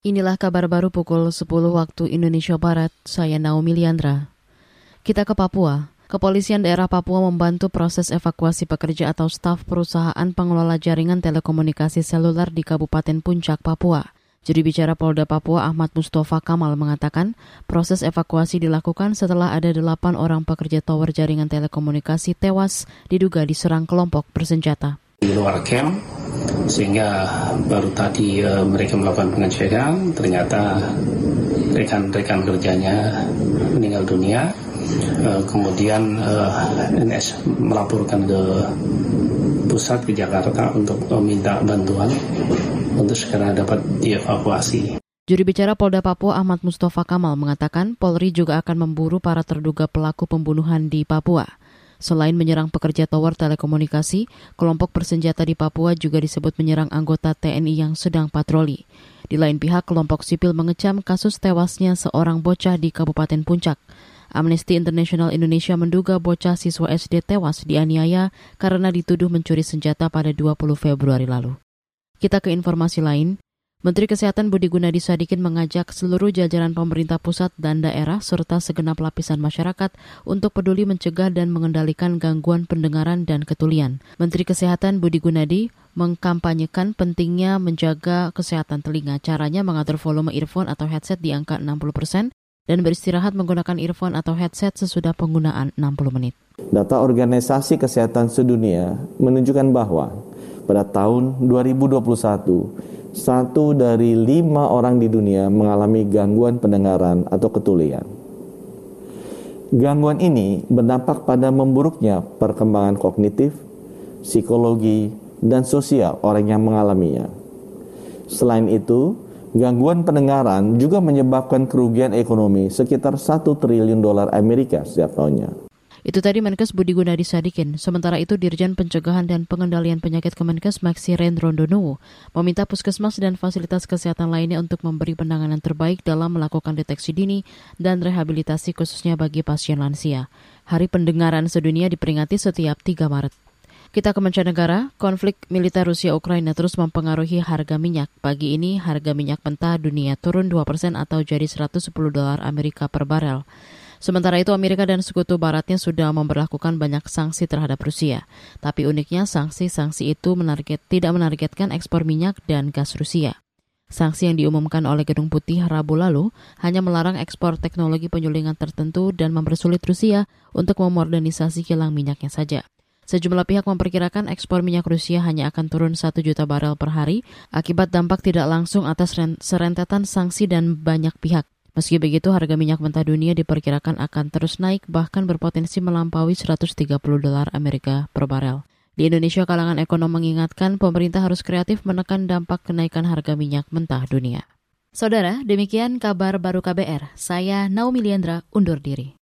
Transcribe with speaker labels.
Speaker 1: Inilah kabar baru pukul 10 waktu Indonesia Barat, saya Naomi Liandra. Kita ke Papua. Kepolisian daerah Papua membantu proses evakuasi pekerja atau staf perusahaan pengelola jaringan telekomunikasi seluler di Kabupaten Puncak, Papua. Juri bicara Polda Papua Ahmad Mustafa Kamal mengatakan proses evakuasi dilakukan setelah ada delapan orang pekerja tower jaringan telekomunikasi tewas diduga diserang kelompok bersenjata.
Speaker 2: Di luar camp, sehingga baru tadi uh, mereka melakukan pengecekan ternyata rekan-rekan kerjanya meninggal dunia uh, kemudian uh, eh, NS melaporkan ke pusat ke Jakarta untuk meminta bantuan untuk segera dapat dievakuasi.
Speaker 1: Juri bicara Polda Papua Ahmad Mustafa Kamal mengatakan Polri juga akan memburu para terduga pelaku pembunuhan di Papua. Selain menyerang pekerja tower telekomunikasi, kelompok bersenjata di Papua juga disebut menyerang anggota TNI yang sedang patroli. Di lain pihak, kelompok sipil mengecam kasus tewasnya seorang bocah di Kabupaten Puncak. Amnesty International Indonesia menduga bocah siswa SD tewas dianiaya karena dituduh mencuri senjata pada 20 Februari lalu. Kita ke informasi lain. Menteri Kesehatan Budi Gunadi Sadikin mengajak seluruh jajaran pemerintah pusat dan daerah serta segenap lapisan masyarakat untuk peduli mencegah dan mengendalikan gangguan pendengaran dan ketulian. Menteri Kesehatan Budi Gunadi mengkampanyekan pentingnya menjaga kesehatan telinga. Caranya mengatur volume earphone atau headset di angka 60 persen dan beristirahat menggunakan earphone atau headset sesudah penggunaan 60 menit.
Speaker 3: Data Organisasi Kesehatan Sedunia menunjukkan bahwa pada tahun 2021 satu dari lima orang di dunia mengalami gangguan pendengaran atau ketulian. Gangguan ini berdampak pada memburuknya perkembangan kognitif, psikologi, dan sosial orang yang mengalaminya. Selain itu, gangguan pendengaran juga menyebabkan kerugian ekonomi sekitar 1 triliun dolar Amerika setiap tahunnya.
Speaker 1: Itu tadi Menkes Budi Gunadi Sadikin. Sementara itu Dirjen Pencegahan dan Pengendalian Penyakit Kemenkes Maxi Rendrondono meminta puskesmas dan fasilitas kesehatan lainnya untuk memberi penanganan terbaik dalam melakukan deteksi dini dan rehabilitasi khususnya bagi pasien lansia. Hari Pendengaran Sedunia diperingati setiap 3 Maret. Kita ke mancanegara, konflik militer Rusia-Ukraina terus mempengaruhi harga minyak. Pagi ini harga minyak mentah dunia turun 2 persen atau jadi 110 dolar Amerika per barel. Sementara itu Amerika dan sekutu baratnya sudah memperlakukan banyak sanksi terhadap Rusia. Tapi uniknya sanksi-sanksi itu menarget, tidak menargetkan ekspor minyak dan gas Rusia. Sanksi yang diumumkan oleh Gedung Putih Rabu lalu hanya melarang ekspor teknologi penyulingan tertentu dan mempersulit Rusia untuk memodernisasi kilang minyaknya saja. Sejumlah pihak memperkirakan ekspor minyak Rusia hanya akan turun 1 juta barel per hari akibat dampak tidak langsung atas serentetan sanksi dan banyak pihak. Meski begitu, harga minyak mentah dunia diperkirakan akan terus naik bahkan berpotensi melampaui 130 dolar Amerika per barel. Di Indonesia, kalangan ekonom mengingatkan pemerintah harus kreatif menekan dampak kenaikan harga minyak mentah dunia. Saudara, demikian kabar baru KBR. Saya Naomi Liandra, undur diri.